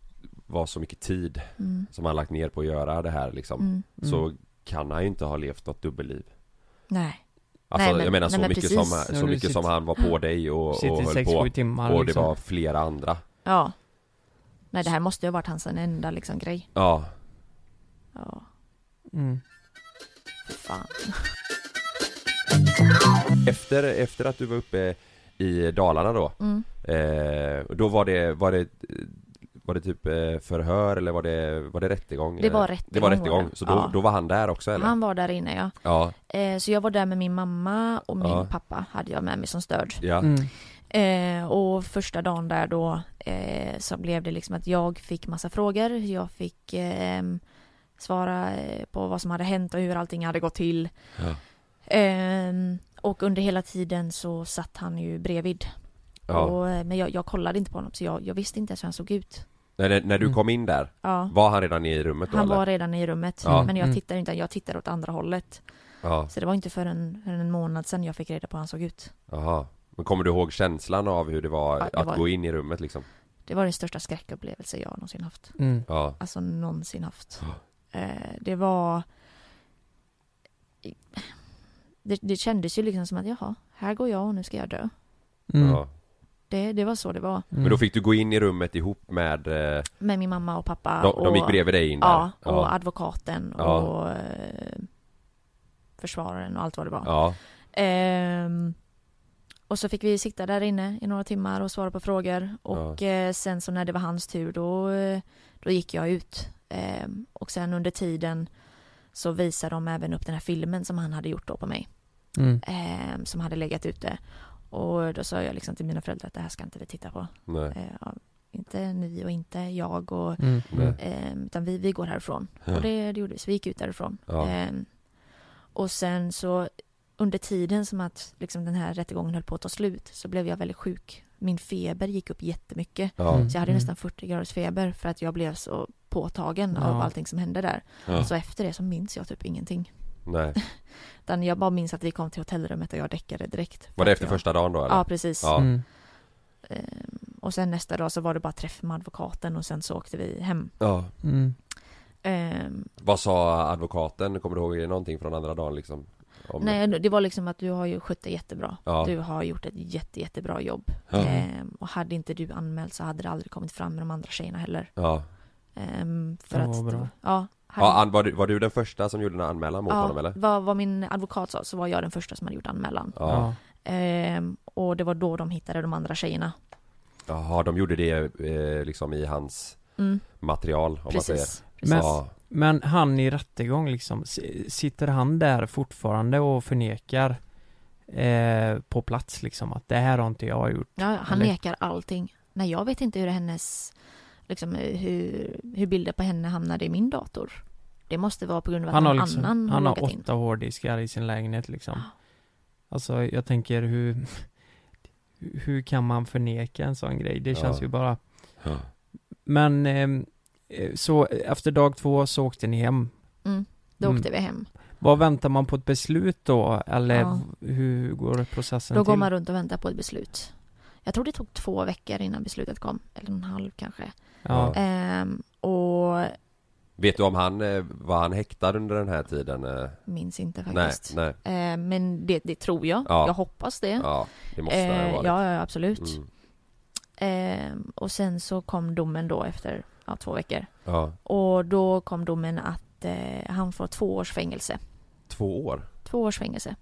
vara så mycket tid Mm, som han lagt ner på att göra det här liksom mm, Mm. Så kan han ju inte ha levt något dubbelliv nej, Alltså Nej, men- jag menar så nej, men mycket precis. som, så mycket som han var på dig och, och höll 6-7 på timmar Och det liksom. var flera andra Ja. Nej det här måste ju ha varit hans enda liksom grej. Ja, Ja, Mm. fan. efter, efter att du var uppe i Dalarna då Mm. eh, Då var det, var det var det typ eh, förhör eller var det, var det rättegång? Det var eller? rättegång Det var var rättegång, det. så då, Ja. då var han där också eller? Han var där inne ja. Ja, Eh, så jag var där med min mamma och min Ja. pappa hade jag med mig som stöd. ja, Mm. Eh, och första dagen där då eh, så blev det liksom att jag fick massa frågor. Jag fick eh, svara eh, på vad som hade hänt och hur allting hade gått till. ja. Eh, och under hela tiden så satt han ju bredvid. ja. Och, eh, men jag, jag kollade inte på honom så jag, jag visste inte ens hur han såg ut. När, när- du Mm. kom in där, Ja. var han redan i rummet då Han eller? var redan i rummet. Ja. Men jag Mm. tittade inte, jag tittade åt andra hållet. Ja, Så det var inte förrän, förrän en månad sedan jag fick reda på hur han såg ut. jaha Men kommer du ihåg känslan av hur det var Ja, det att var- gå in i rummet liksom? Det var den största skräckupplevelse jag någonsin haft. Mm. Ja, Alltså någonsin haft. Eh, det var... Det, det kändes ju liksom som att jaha, här går jag och nu ska jag dö. Mm. ja Det, det var så det var. Mm. Men då fick du gå in i rummet ihop med, eh, Med min mamma och pappa. de, och, de gick bredvid dig in där? Ja, och advokaten Ja. och eh, försvararen och allt vad det var. Ja, Ehm, och så fick vi sitta där inne i några timmar och svara på frågor. Och eh, sen så när det var hans tur då, eh, då gick jag ut. Ehm, och sen under tiden så visade de även upp den här filmen som han hade gjort då på mig. Mm. ehm, som hade legat ute. Och då sa jag liksom till mina föräldrar att det här ska inte vi titta på. nej, Eh, inte ni och inte jag och Mm. Ehm, utan vi, vi går härifrån. Ja. Och det, det gjorde vi, så vi gick ut därifrån. Ja. Ehm, och sen så under tiden som att liksom den här rättegången höll på att ta slut så blev jag väldigt sjuk. Min feber gick upp jättemycket. ja, Mm. Så jag hade nästan 40 graders feber för att jag blev så påtagen Ja. av allting som hände där. ja, Så efter det så minns jag typ ingenting. Nej Utan jag bara minns att vi kom till hotellrummet och jag däckade direkt. Var det efter första dagen då eller? Ja, precis. Ja. Mm. Ehm, och sen nästa dag så var det bara träff med advokaten och sen så åkte vi hem. ja Mm. Ehm, Vad sa advokaten? Kommer du ihåg någonting från andra dagen liksom? Om nej, det var liksom att du har ju skött dig jättebra. Ja. Du har gjort ett jätte, jättebra jobb. Ja. Ehm, och hade inte du anmält så hade det aldrig kommit fram med de andra tjejerna heller. Ja, Ehm, för Ja, att, vad bra. ja, hade, ja an, var, du, var du den första som gjorde en anmälan mot honom eller? vad, vad min advokat sa så var jag den första som hade gjort anmälan. Ja. Ja. Ehm, och det var då de hittade de andra tjejerna. Jaha, de gjorde det eh, liksom i hans Mm, material om man säger precis. precis. Men- Ja, Men han i rättegång liksom, sitter han där fortfarande och förnekar eh, på plats liksom att det här har inte jag gjort? Ja, han Eller- nekar allting. Nej, jag vet inte hur hennes, liksom hur, hur bilder på henne hamnade i min dator. Det måste vara på grund av att Han har någon liksom, annan han har har loggat in. åtta hårddiskar i sin lägenhet liksom. Ja. Alltså jag tänker hur Hur kan man förneka en sån grej? Det känns Ja. ju bara ja. Men ehm, eh, så efter dag två så åkte ni hem Mm, då Mm. åkte vi hem. Vad väntar man på ett beslut då? Eller Ja. hur går processen Då till? går man runt och väntar på ett beslut. Jag tror det tog två veckor innan beslutet kom. Eller en halv kanske. Ja. Ehm, och Vet du om han, eh, var han häktad under den här tiden? eh? minns inte Nej, faktiskt. nej, Ehm, men det, det tror jag. Ja. Jag hoppas det. ja, det måste ha Ehm, varit ja, ja, absolut. mm. Ehm, och sen så kom domen då efter ja, två veckor. Ja, Och då kom domen att eh, han får två års fängelse. två år Två års fängelse.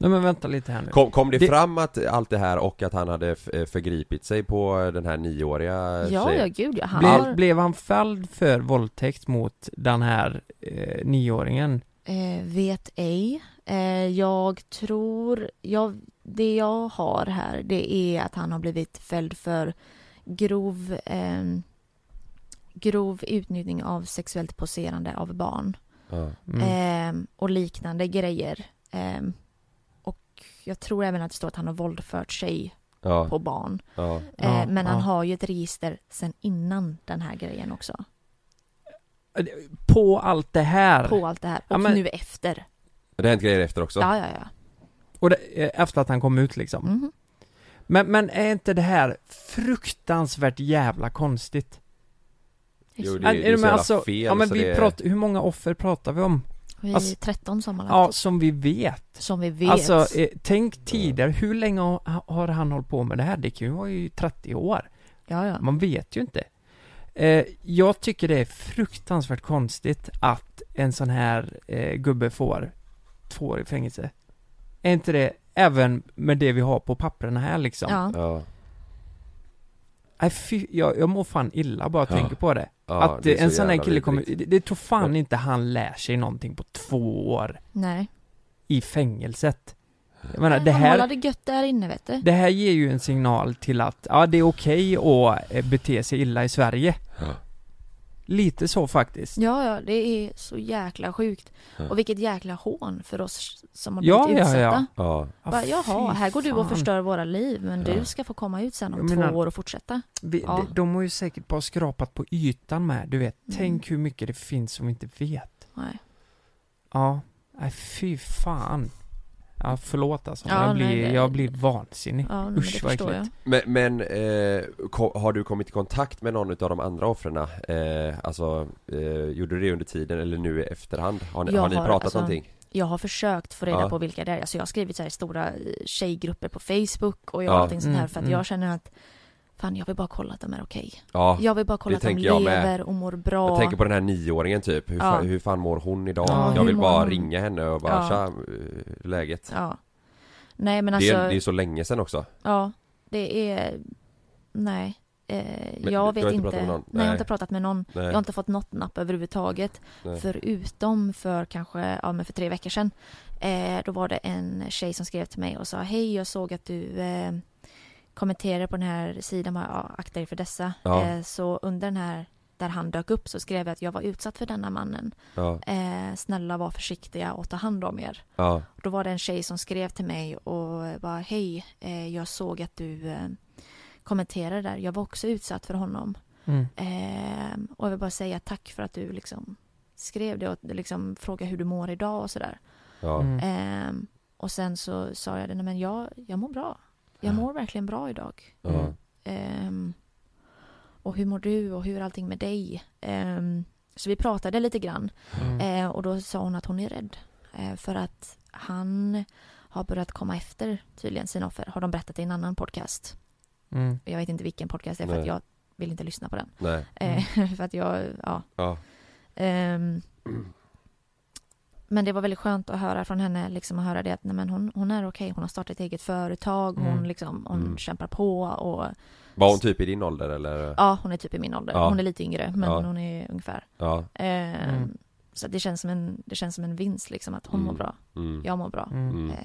Nej men vänta lite här nu Kom, kom det, Det- fram att allt det här och att han hade eh, förgripit sig på den här nioåriga Ja, tjejen? ja gud ja. Han Ble, har, Blev han fälld för våldtäkt mot den här eh, nioåringen? eh, vet ej. Eh, jag tror, jag, det jag har här det är att han har blivit fälld för grov, eh, grov utnyttjning av sexuellt poserande av barn. Mm. Ehm, och liknande grejer. Jag tror även att det står att han har våldfört sig ja, på barn. ja, Eh, Ja, men han ja. har ju ett register sen innan den här grejen också. På allt det här? På allt det här. Och Ja, men- nu efter. Det har hänt grejer efter också? Ja, ja, ja. Och det, eh, efter att han kom ut liksom? Mhm. Men, men är inte det här fruktansvärt jävla konstigt? Jo, det, Ja, det är så men jävla alltså, fel ja men så vi det... pratar, hur många offer pratar vi om? Vi är Alltså- 13 sammanlagt. Ja, som vi vet. Som vi vet. Alltså, eh, tänk tidigare, hur länge har- har han hållit på med det här? Det kan ju vara i 30 år. ja, ja. Man vet ju inte. Eh, jag tycker det är fruktansvärt konstigt att en sån här eh, gubbe får två år i fängelse. Är inte det, även med det vi har på papperna här liksom? Ja. Ja, Nej, fy, jag, jag mår fan illa bara jag Ja. tänker på det. ja att det en så sån här kille kommer, det, det tror fan inte han lär sig någonting på två år Nej. i fängelset. Jag menar, Nej, det Han här, det gött där inne vet du. det här ger ju en signal till att, ja det är okej att eh, bete sig illa i Sverige. Ja. Lite så faktiskt. Ja, ja, det är så jäkla sjukt. Ja. Och vilket jäkla hån för oss som har blivit ja, utsatta. ja. Ja, Ja, Bara, jaha, här går du och förstör våra liv men Ja. du ska få komma ut sen om Jag två menar- år och fortsätta. Vi, Ja. de, de har ju säkert bara skrapat på ytan med, du vet. Mm. Tänk hur mycket det finns som vi inte vet. Nej. Ja, nej fy fan. Ja, förlåt alltså. Ja, jag, blir, nej, det- jag blir vansinnig. Ja, men Usch, vad äckligt. Men, men eh, har du kommit i kontakt med någon av de andra offren? Eh, alltså, eh, gjorde du det under tiden eller nu i efterhand? Har ni, har ni pratat alltså, någonting? Jag har försökt få reda Ja. på vilka det är. Alltså jag har skrivit så här i stora eh, tjejgrupper på Facebook och jag Ja. allting sånt här Mm, för att mm. jag känner att Fan jag vill bara kolla att de är okej. Ja, Jag vill bara kolla det att de jag med. lever och mår bra. jag tänker på den här nioåringen typ, hur, Ja. fan, hur fan mår hon idag? Ja, jag vill bara hon? ringa henne och bara Ja. tja, eh, läget? Ja. Nej men det, alltså, är, det är så länge sedan också ja, det är, nej. Eh, Men jag vet inte inte, någon? nej jag har Nej. inte pratat med någon. Nej, Jag har inte fått något napp överhuvudtaget. nej. Förutom för kanske, ja men för tre veckor sedan. Eh, då var det en tjej som skrev till mig och sa Hej jag såg att du eh, kommenterade på den här sidan, bara, ja, akta er för dessa. Ja. Eh, så under den här, där han dök upp så skrev jag att jag var utsatt för denna mannen. Ja, Eh, snälla var försiktiga och ta hand om er. ja, Då var det en tjej som skrev till mig och bara Hej, eh, jag såg att du eh, kommenterade där. Jag var också utsatt för honom. Mm. Eh, och jag vill bara säga tack för att du liksom skrev det och liksom frågade hur du mår idag och sådär. ja, Mm. Eh, och sen så sa jag det, nej men jag, jag mår bra. Jag mår verkligen bra idag. ja, Ehm, och hur mår du och hur är allting med dig? Ehm, så vi pratade lite grann Mm. eh, och då sa hon att hon är rädd. Eh, för att han har börjat komma efter tydligen sina offer. Har de berättat i en annan podcast. Mm. Jag vet inte vilken podcast det är för Nej. att jag vill inte lyssna på den. nej, Eh, för att jag, ja. ja, Ehm, men det var väldigt skönt att höra från henne, liksom att höra det att nej, men hon, hon är okej, hon har startat ett eget företag, hon, Mm. liksom, hon Mm. kämpar på och Var hon typ i din ålder eller? ja, hon är typ i min ålder. Ja. Hon är lite yngre, men Ja. hon är ungefär. Ja, Ehm, Mm. Så det känns, som en, det känns som en vinst liksom, att hon Mm. mår bra, mm, jag mår bra. Mm. mm, Eh,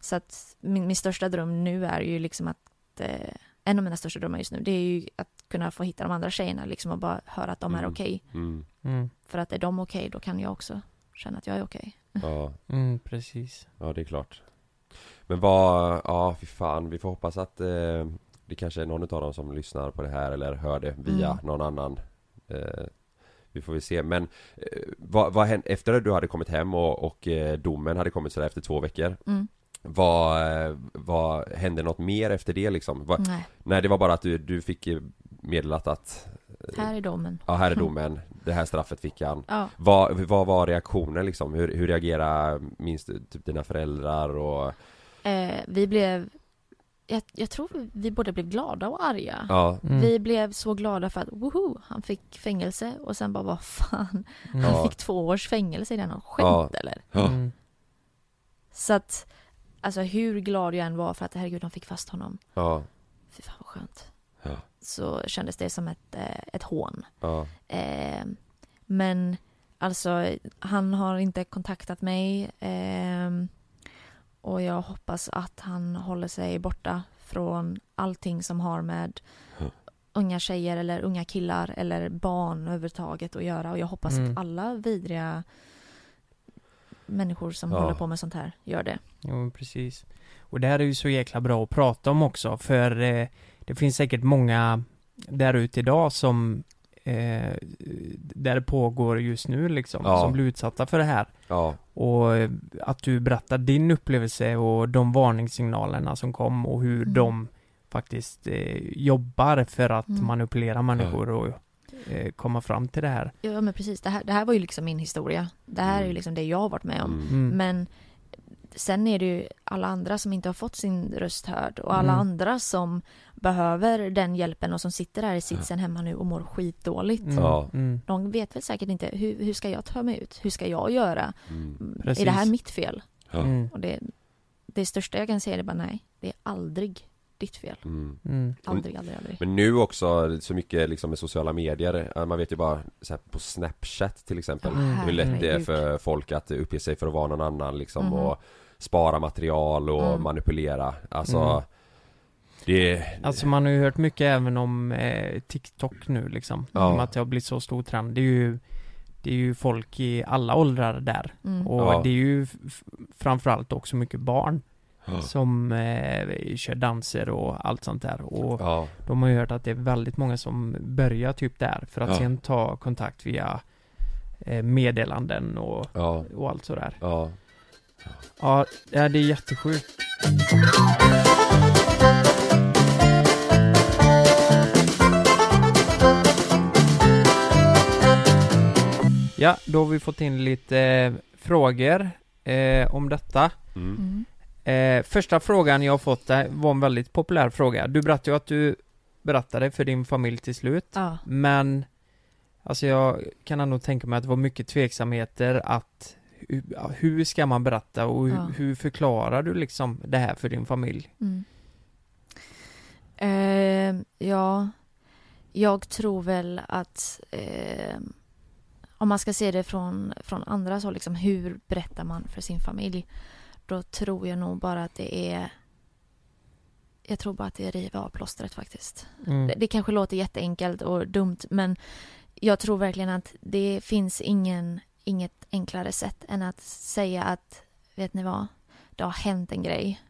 så att min, min största dröm nu är ju liksom att eh, en av mina största drömmar just nu det är ju att kunna få hitta de andra tjejerna liksom och bara höra att de är Mm. okej. mm, Mm. För att är de okej då kan jag också känna att jag är okej. ja, Mm, precis. ja det är klart Men vad, ja fy fan, vi får hoppas att eh, det kanske är någon av dem som lyssnar på det här eller hör det via Mm. någon annan eh, Vi får väl se men eh, vad, vad hände, efter att du hade kommit hem och, och eh, domen hade kommit sådär efter två veckor Mm. Vad, eh, vad, hände något mer efter det liksom? Vad, Nej, Nej det var bara att du, du fick eh, meddelat att här är domen. Ja här är domen, det här straffet fick han Ja. vad, vad var reaktionen liksom? Hur, hur reagerade minst typ dina föräldrar och Eh, vi blev, jag, jag tror vi båda blev glada och arga. Ja, Mm. Vi blev så glada för att woho, han fick fängelse och sen bara vad fan, Mm. han fick två års fängelse, är det någon skämt Ja. eller? ja, Mm. Så att, alltså hur glad jag än var för att herregud de fick fast honom, ja, fy fan vad skönt. Ja. Så kändes det som ett, eh, ett hån. ja, Eh, men alltså, han har inte kontaktat mig. ehm, och jag hoppas att han håller sig borta från allting som har med Ja. unga tjejer eller unga killar eller barn överhuvudtaget att göra. Och jag hoppas Mm. att alla vidriga människor som Ja. håller på med sånt här gör det. Jo, precis. Och det här är ju så jäkla bra att prata om också, för eh, det finns säkert många där ute idag som eh, där det pågår just nu liksom, Ja. som blir utsatta för det här. ja, Och eh, att du berättar din upplevelse och de varningssignalerna som kom och hur Mm. de faktiskt eh, jobbar för att Mm. manipulera människor och eh, komma fram till det här. Ja men precis, det här, det här var ju liksom min historia. Det här är ju Mm. liksom det jag har varit med om. Mm. Mm. Men sen är det ju alla andra som inte har fått sin röst hörd och alla Mm. andra som behöver den hjälpen och som sitter där i sitsen hemma nu och mår skitdåligt. Mm. Mm. De vet väl säkert inte hur, hur ska jag ta mig ut? Hur ska jag göra? Mm. Är det här mitt fel? Ja. Mm. Och det, det största jag kan säga är bara nej, det är aldrig ditt fel. Mm. Mm. Aldrig, aldrig, aldrig. Men nu också så mycket liksom med sociala medier, eh, man vet ju bara så här, på Snapchat till exempel Ja, Hur lätt det är för folk att uppge sig för att vara någon annan liksom Mhm. och spara material och Mm. manipulera Alltså Mm. Det Alltså man har ju hört mycket även om eh, TikTok nu liksom. Ja. Om att det har blivit så stor trend. Det är ju Det är ju folk i alla åldrar där. Mm. Och Ja. det är ju framförallt också mycket barn Ja. som eh, kör danser och allt sånt där. Och Ja, de har ju hört att det är väldigt många som börjar typ där för att Ja. sen ta kontakt via eh, meddelanden och, ja, och allt sådär. ja Ja, det är jättesjukt. Ja, då har vi fått in lite eh, frågor eh, om detta. mm. Mm. Eh, första frågan jag har fått eh, var en väldigt populär fråga. Du berättade ju att du berättade för din familj till slut. Ja. Men Alltså jag kan ändå tänka mig att det var mycket tveksamheter att Hur ska man berätta och hur, Ja. hur förklarar du liksom det här för din familj? Mm. Eh, ja, jag tror väl att eh, om man ska se det från, från andra håll, liksom, hur berättar man för sin familj? Då tror jag nog bara att det är jag tror bara att det är riva av plåstret faktiskt. Mm. Det, det kanske låter jätteenkelt och dumt men jag tror verkligen att det finns ingen, inget enklare sätt än att säga att vet ni vad, det har hänt en grej.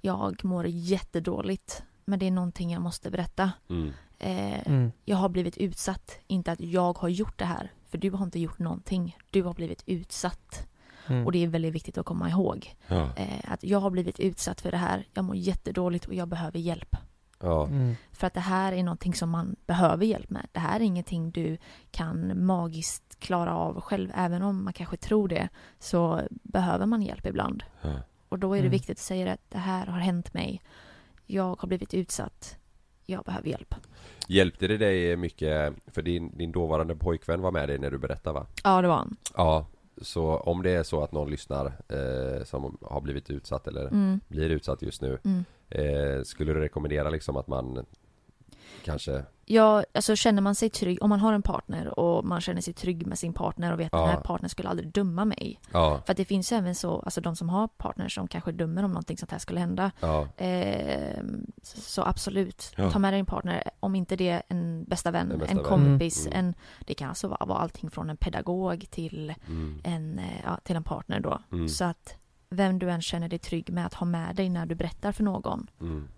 Jag mår jättedåligt men det är någonting jag måste berätta. Mm. Eh, Mm. Jag har blivit utsatt, inte att jag har gjort det här. För du har inte gjort någonting. Du har blivit utsatt. Mm. Och det är väldigt viktigt att komma ihåg. Ja, Eh, att jag har blivit utsatt för det här. Jag mår jättedåligt och jag behöver hjälp. ja, Mm. För att det här är någonting som man behöver hjälp med. Det här är ingenting du kan magiskt klara av själv. Även om man kanske tror det så behöver man hjälp ibland. ja. Och då är det Mm. viktigt att säga att det här har hänt mig. Jag har blivit utsatt. Jag behöver hjälp. Hjälpte det dig mycket, för din, din dåvarande pojkvän var med dig när du berättade va? Ja, det var han. Ja, så om det är så att någon lyssnar eh, som har blivit utsatt eller Mm, blir utsatt just nu mm. eh, Skulle du rekommendera liksom att man kanske Ja, alltså känner man sig trygg, om man har en partner och man känner sig trygg med sin partner och vet att Ja. den här partnern skulle aldrig döma mig. Ja, För att det finns ju även så, alltså de som har partners som kanske dömer om någonting sånt här skulle hända. ja, Eh, så, så absolut, ta med dig en partner, om inte det är en bästa vän, En bästa en kompis, Mm. en, det kan alltså vara, vara allting från en pedagog till mm, en, eh, ja, till en partner då. Mm. Så att vem du än känner dig trygg med att ha med dig när du berättar för någon, mm.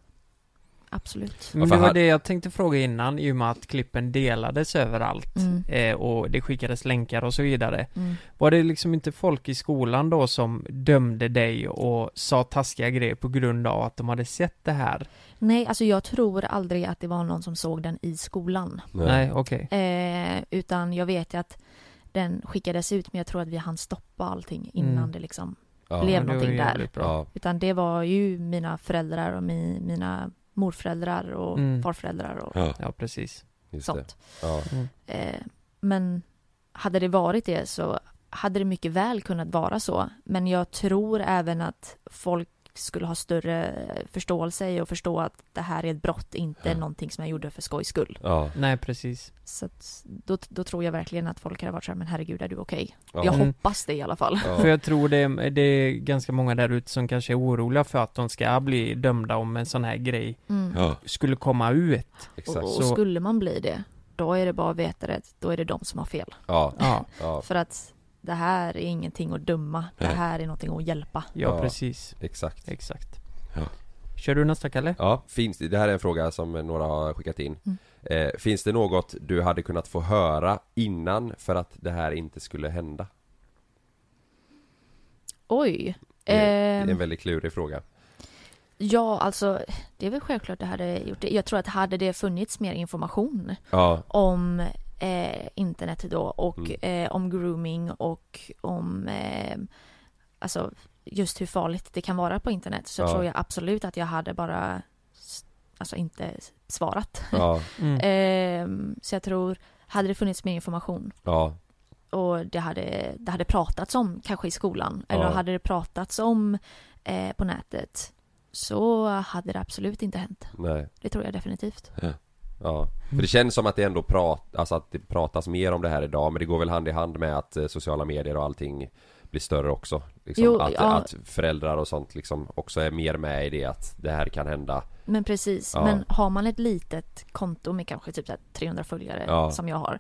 Absolut. Men för det var det jag tänkte fråga innan i och med att klippen delades överallt Mm. eh, och det skickades länkar och så vidare. Mm. Var det liksom inte folk i skolan då som dömde dig och sa taskiga grejer på grund av att de hade sett det här? Nej, alltså jag tror aldrig att det var någon som såg den i skolan. Nej, okej. Eh, utan jag vet ju att den skickades ut men jag tror att vi hann stoppa allting innan Mm. det liksom Ja, Blev någonting där. Bra. Utan det var ju mina föräldrar och mi, mina morföräldrar och Mm. farföräldrar och ja, Ja, precis. just det sånt. Ja, Mm. Eh, men hade det varit det så hade det mycket väl kunnat vara så. Men jag tror även att folk skulle ha större förståelse i och förstå att det här är ett brott, inte Ja. någonting som jag gjorde för skojs skull. ja, Nej, precis. Så att då, då tror jag verkligen att folk hade varit så här, men herregud, är du okej? ja, Jag Mm. hoppas det i alla fall. ja. För jag tror det, det är ganska många där ute som kanske är oroliga för att de ska bli dömda om en sån här grej Mm. ja, skulle komma ut. exakt Och, och Så- skulle man bli det, då är det bara att veta det, då är det de som har fel. Ja, För att det här är ingenting att döma, det här är någonting att hjälpa. ja, Ja. precis. exakt Exakt. Ja. Kör du nästa Kalle? Ja, finns det, det här är en fråga som några har skickat in Mm. eh, Finns det något du hade kunnat få höra innan för att det här inte skulle hända? Oj! Det är, det är Ehm, en väldigt klurig fråga Ja, alltså det är väl självklart det hade gjort det. Jag tror att hade det funnits mer information Ja, om eh, internet då och Mm. eh, om grooming och om eh, alltså just hur farligt det kan vara på internet så Ja. tror jag absolut att jag hade bara alltså inte svarat. Ja, Mm. Ehm, så jag tror, hade det funnits mer information ja, och det hade, det hade pratats om kanske i skolan eller hade det pratats om eh, på nätet så hade det absolut inte hänt. nej. Det tror jag definitivt. Ja, för det känns som att det ändå prat, alltså att det pratas mer om det här idag men det går väl hand i hand med att eh, sociala medier och allting blir större också liksom, Jo, att, ja. att föräldrar och sånt liksom också är mer med i det att det här kan hända Men precis, Ja. men har man ett litet konto med kanske typ så här 300 följare Ja. som jag har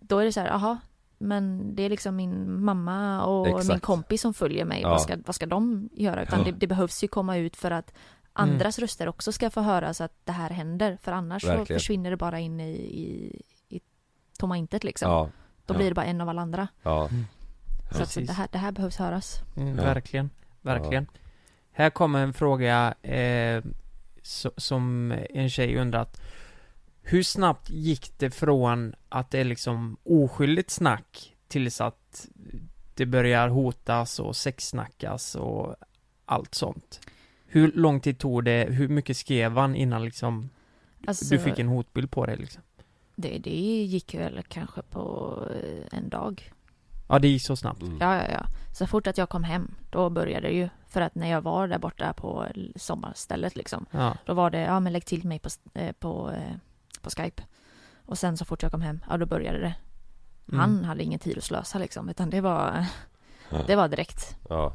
Då är det så här, aha men det är liksom min mamma och min Exakt. kompis som följer mig. Vad, ska, vad ska de göra? Utan det, det behövs ju komma ut för att andras röster också ska få höras att det här händer. För annars så Verkligen. försvinner det bara in i, i, i tomma intet liksom. ja, Då ja. blir det bara en av alla andra. ja, Så att Precis. det här, det här behövs höras. Mm, Ja. Verkligen, verkligen. Här kommer en fråga eh, so, som en tjej undrat. Hur snabbt gick det från att det är liksom oskyldigt snack tills att det börjar hotas och sexsnackas och allt sånt? Hur lång tid tog det? Hur mycket skrev han innan liksom Alltså, du fick en hotbild på dig liksom? det, det gick väl kanske på eh, en dag. Ja, det gick så snabbt. mm. Ja, ja, ja. Så fort att jag kom hem, då började det ju. För att när jag var där borta på sommarstället liksom. Ja. Då var det, ja men lägg till mig på, eh, på, eh, på Skype. Och sen så fort jag kom hem, ja då började det. Mm. Han hade ingen tid att slösa liksom, utan det var, det var direkt. ja,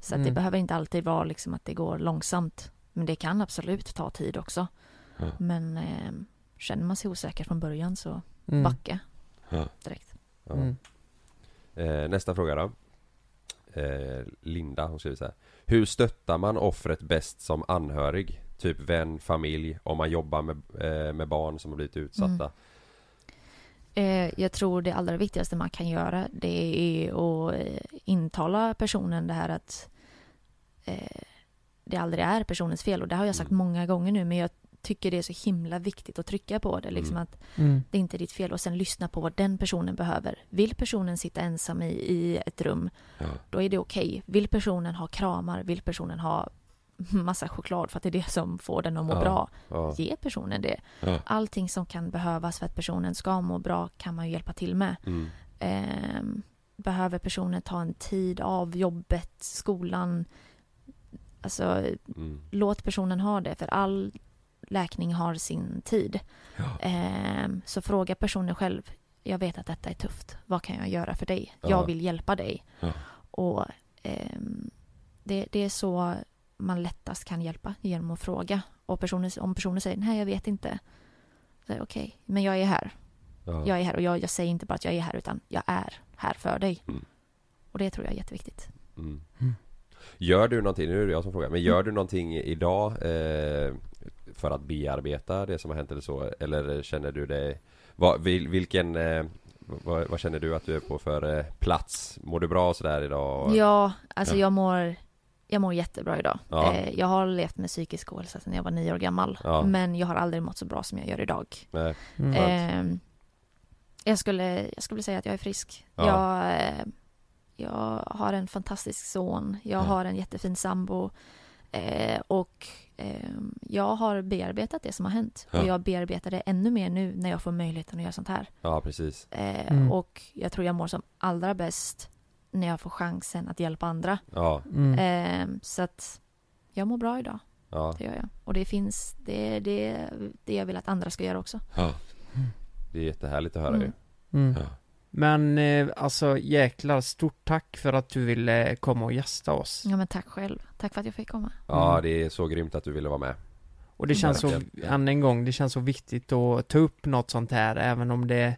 Så att det Mm. behöver inte alltid vara liksom att det går långsamt. Men det kan absolut ta tid också. Ja. Men eh, känner man sig osäker från början så Mm. backa direkt. ja. Mm. Eh, nästa fråga då eh, Linda, hon skriver så här Hur stöttar man offret bäst som anhörig? Typ vän, familj, om man jobbar med, eh, med barn som har blivit utsatta Mm. Jag tror det allra viktigaste man kan göra det är att eh, intala personen det här att eh, det aldrig är personens fel och det har jag sagt Mm. många gånger nu men jag tycker det är så himla viktigt att trycka på det liksom Mm. att Mm. det är inte ditt fel och sen lyssna på vad den personen behöver. Vill personen sitta ensam i, i ett rum Ja, då är det okej. Vill personen ha kramar, vill personen ha massa choklad för att det är det som får den att må Ja. bra. ja, Ge personen det. ja. Allting som kan behövas för att personen ska må bra kan man ju hjälpa till med. Mm. Ehm, behöver personen ta en tid av jobbet, skolan. Alltså, Mm. låt personen ha det, för all läkning har sin tid. Ehm, så fråga personen själv, jag vet att detta är tufft, vad kan jag göra för dig? Ja. Jag vill hjälpa dig. Och ehm, det, det är så man lättast kan hjälpa, genom att fråga. Och personen, om personen säger, nej jag vet inte. Okej, men jag är här. Ja. Jag är här och jag, jag säger inte bara att jag är här utan jag är här för dig. Mm. Och det tror jag är jätteviktigt. Mm. Mm. Gör du någonting, nu är det jag som frågar, men gör du någonting idag eh, för att bearbeta det som har hänt eller så? Eller känner du dig, vad, vil, vilken, eh, vad, vad känner du att du är på för eh, plats? Mår du bra sådär idag? Ja, alltså Ja. jag mår jag mår jättebra idag. Ja. Eh, jag har levt med psykisk ohälsa sedan jag var nio år gammal. Ja. Men jag har aldrig mått så bra som jag gör idag. Nej. Mm. Skönt. Eh, jag, skulle, jag skulle säga att jag är frisk. Ja. Jag, eh, jag har en fantastisk son. Jag Ja. har en jättefin sambo. Eh, och eh, jag har bearbetat det som har hänt. Ja. Och jag bearbetar det ännu mer nu när jag får möjligheten att göra sånt här. Ja precis. Mm. Och jag tror jag mår som allra bäst när jag får chansen att hjälpa andra. Ja, Mm. Eh, så att jag mår bra idag, ja, det gör jag. Och det finns, det är det, det jag vill att andra ska göra också. ja. Det är jättehärligt att höra ju. Mm. Mm. Ja. Men eh, alltså jäklar, stort tack för att du ville komma och gästa oss. Ja men tack själv. Tack för att jag fick komma. Ja, Mm. det är så grymt att du ville vara med. Och det känns så, än en gång, det känns så viktigt att ta upp något sånt här, även om det,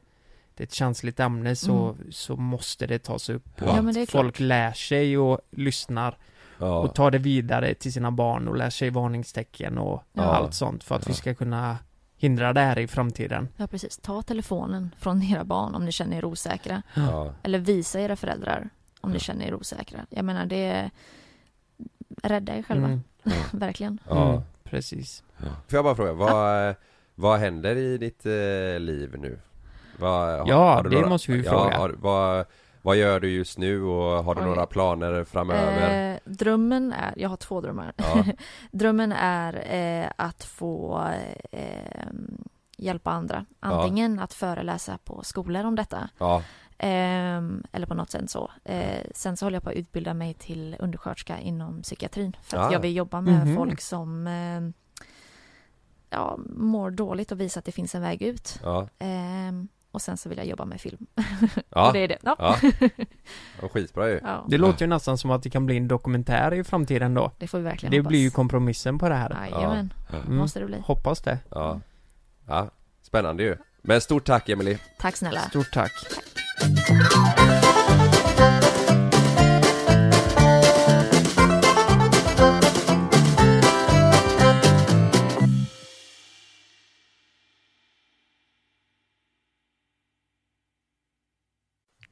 det är ett känsligt ämne så, så måste det tas upp. Ja. Och Ja, men det är att folk klart. lär sig och lyssnar Ja, och tar det vidare till sina barn och lär sig varningstecken och Ja. allt sånt för att vi ska kunna hindra det här i framtiden. Ja precis. Ta telefonen från era barn om ni känner er osäkra. ja, Eller visa era föräldrar om Ja. ni känner er osäkra. Jag menar det är... Rädda er själva. Mm. Verkligen. ja. Mm, precis. Får jag bara fråga, vad, vad händer i ditt eh, liv nu? Vad, har, Ja, har det några, måste vi ja, fråga. Har, vad, vad gör du just nu och har du Oj. några planer framöver? Eh, drömmen är, jag har två drömmar. Ja. drömmen är eh, att få eh, hjälpa andra. Antingen att föreläsa på skolor om detta. Ja, ehm, eller på något sätt så. Eh, sen så håller jag på att utbilda mig till undersköterska inom psykiatrin. För att Ah. jag vill jobba med Mhm. folk som eh, ja, mår dåligt och visa att det finns en väg ut. Och sen så vill jag jobba med film. ja, och det är det. Ja. ja. ja skitbra ju Ja, Det låter ju nästan som att det kan bli en dokumentär i framtiden då. det får vi verkligen Det hoppas. blir ju kompromissen på det här. Jajamän, Mm. måste det bli. Hoppas det. Ja, ja, spännande ju Men stort tack Emily Tack snälla. Stort tack.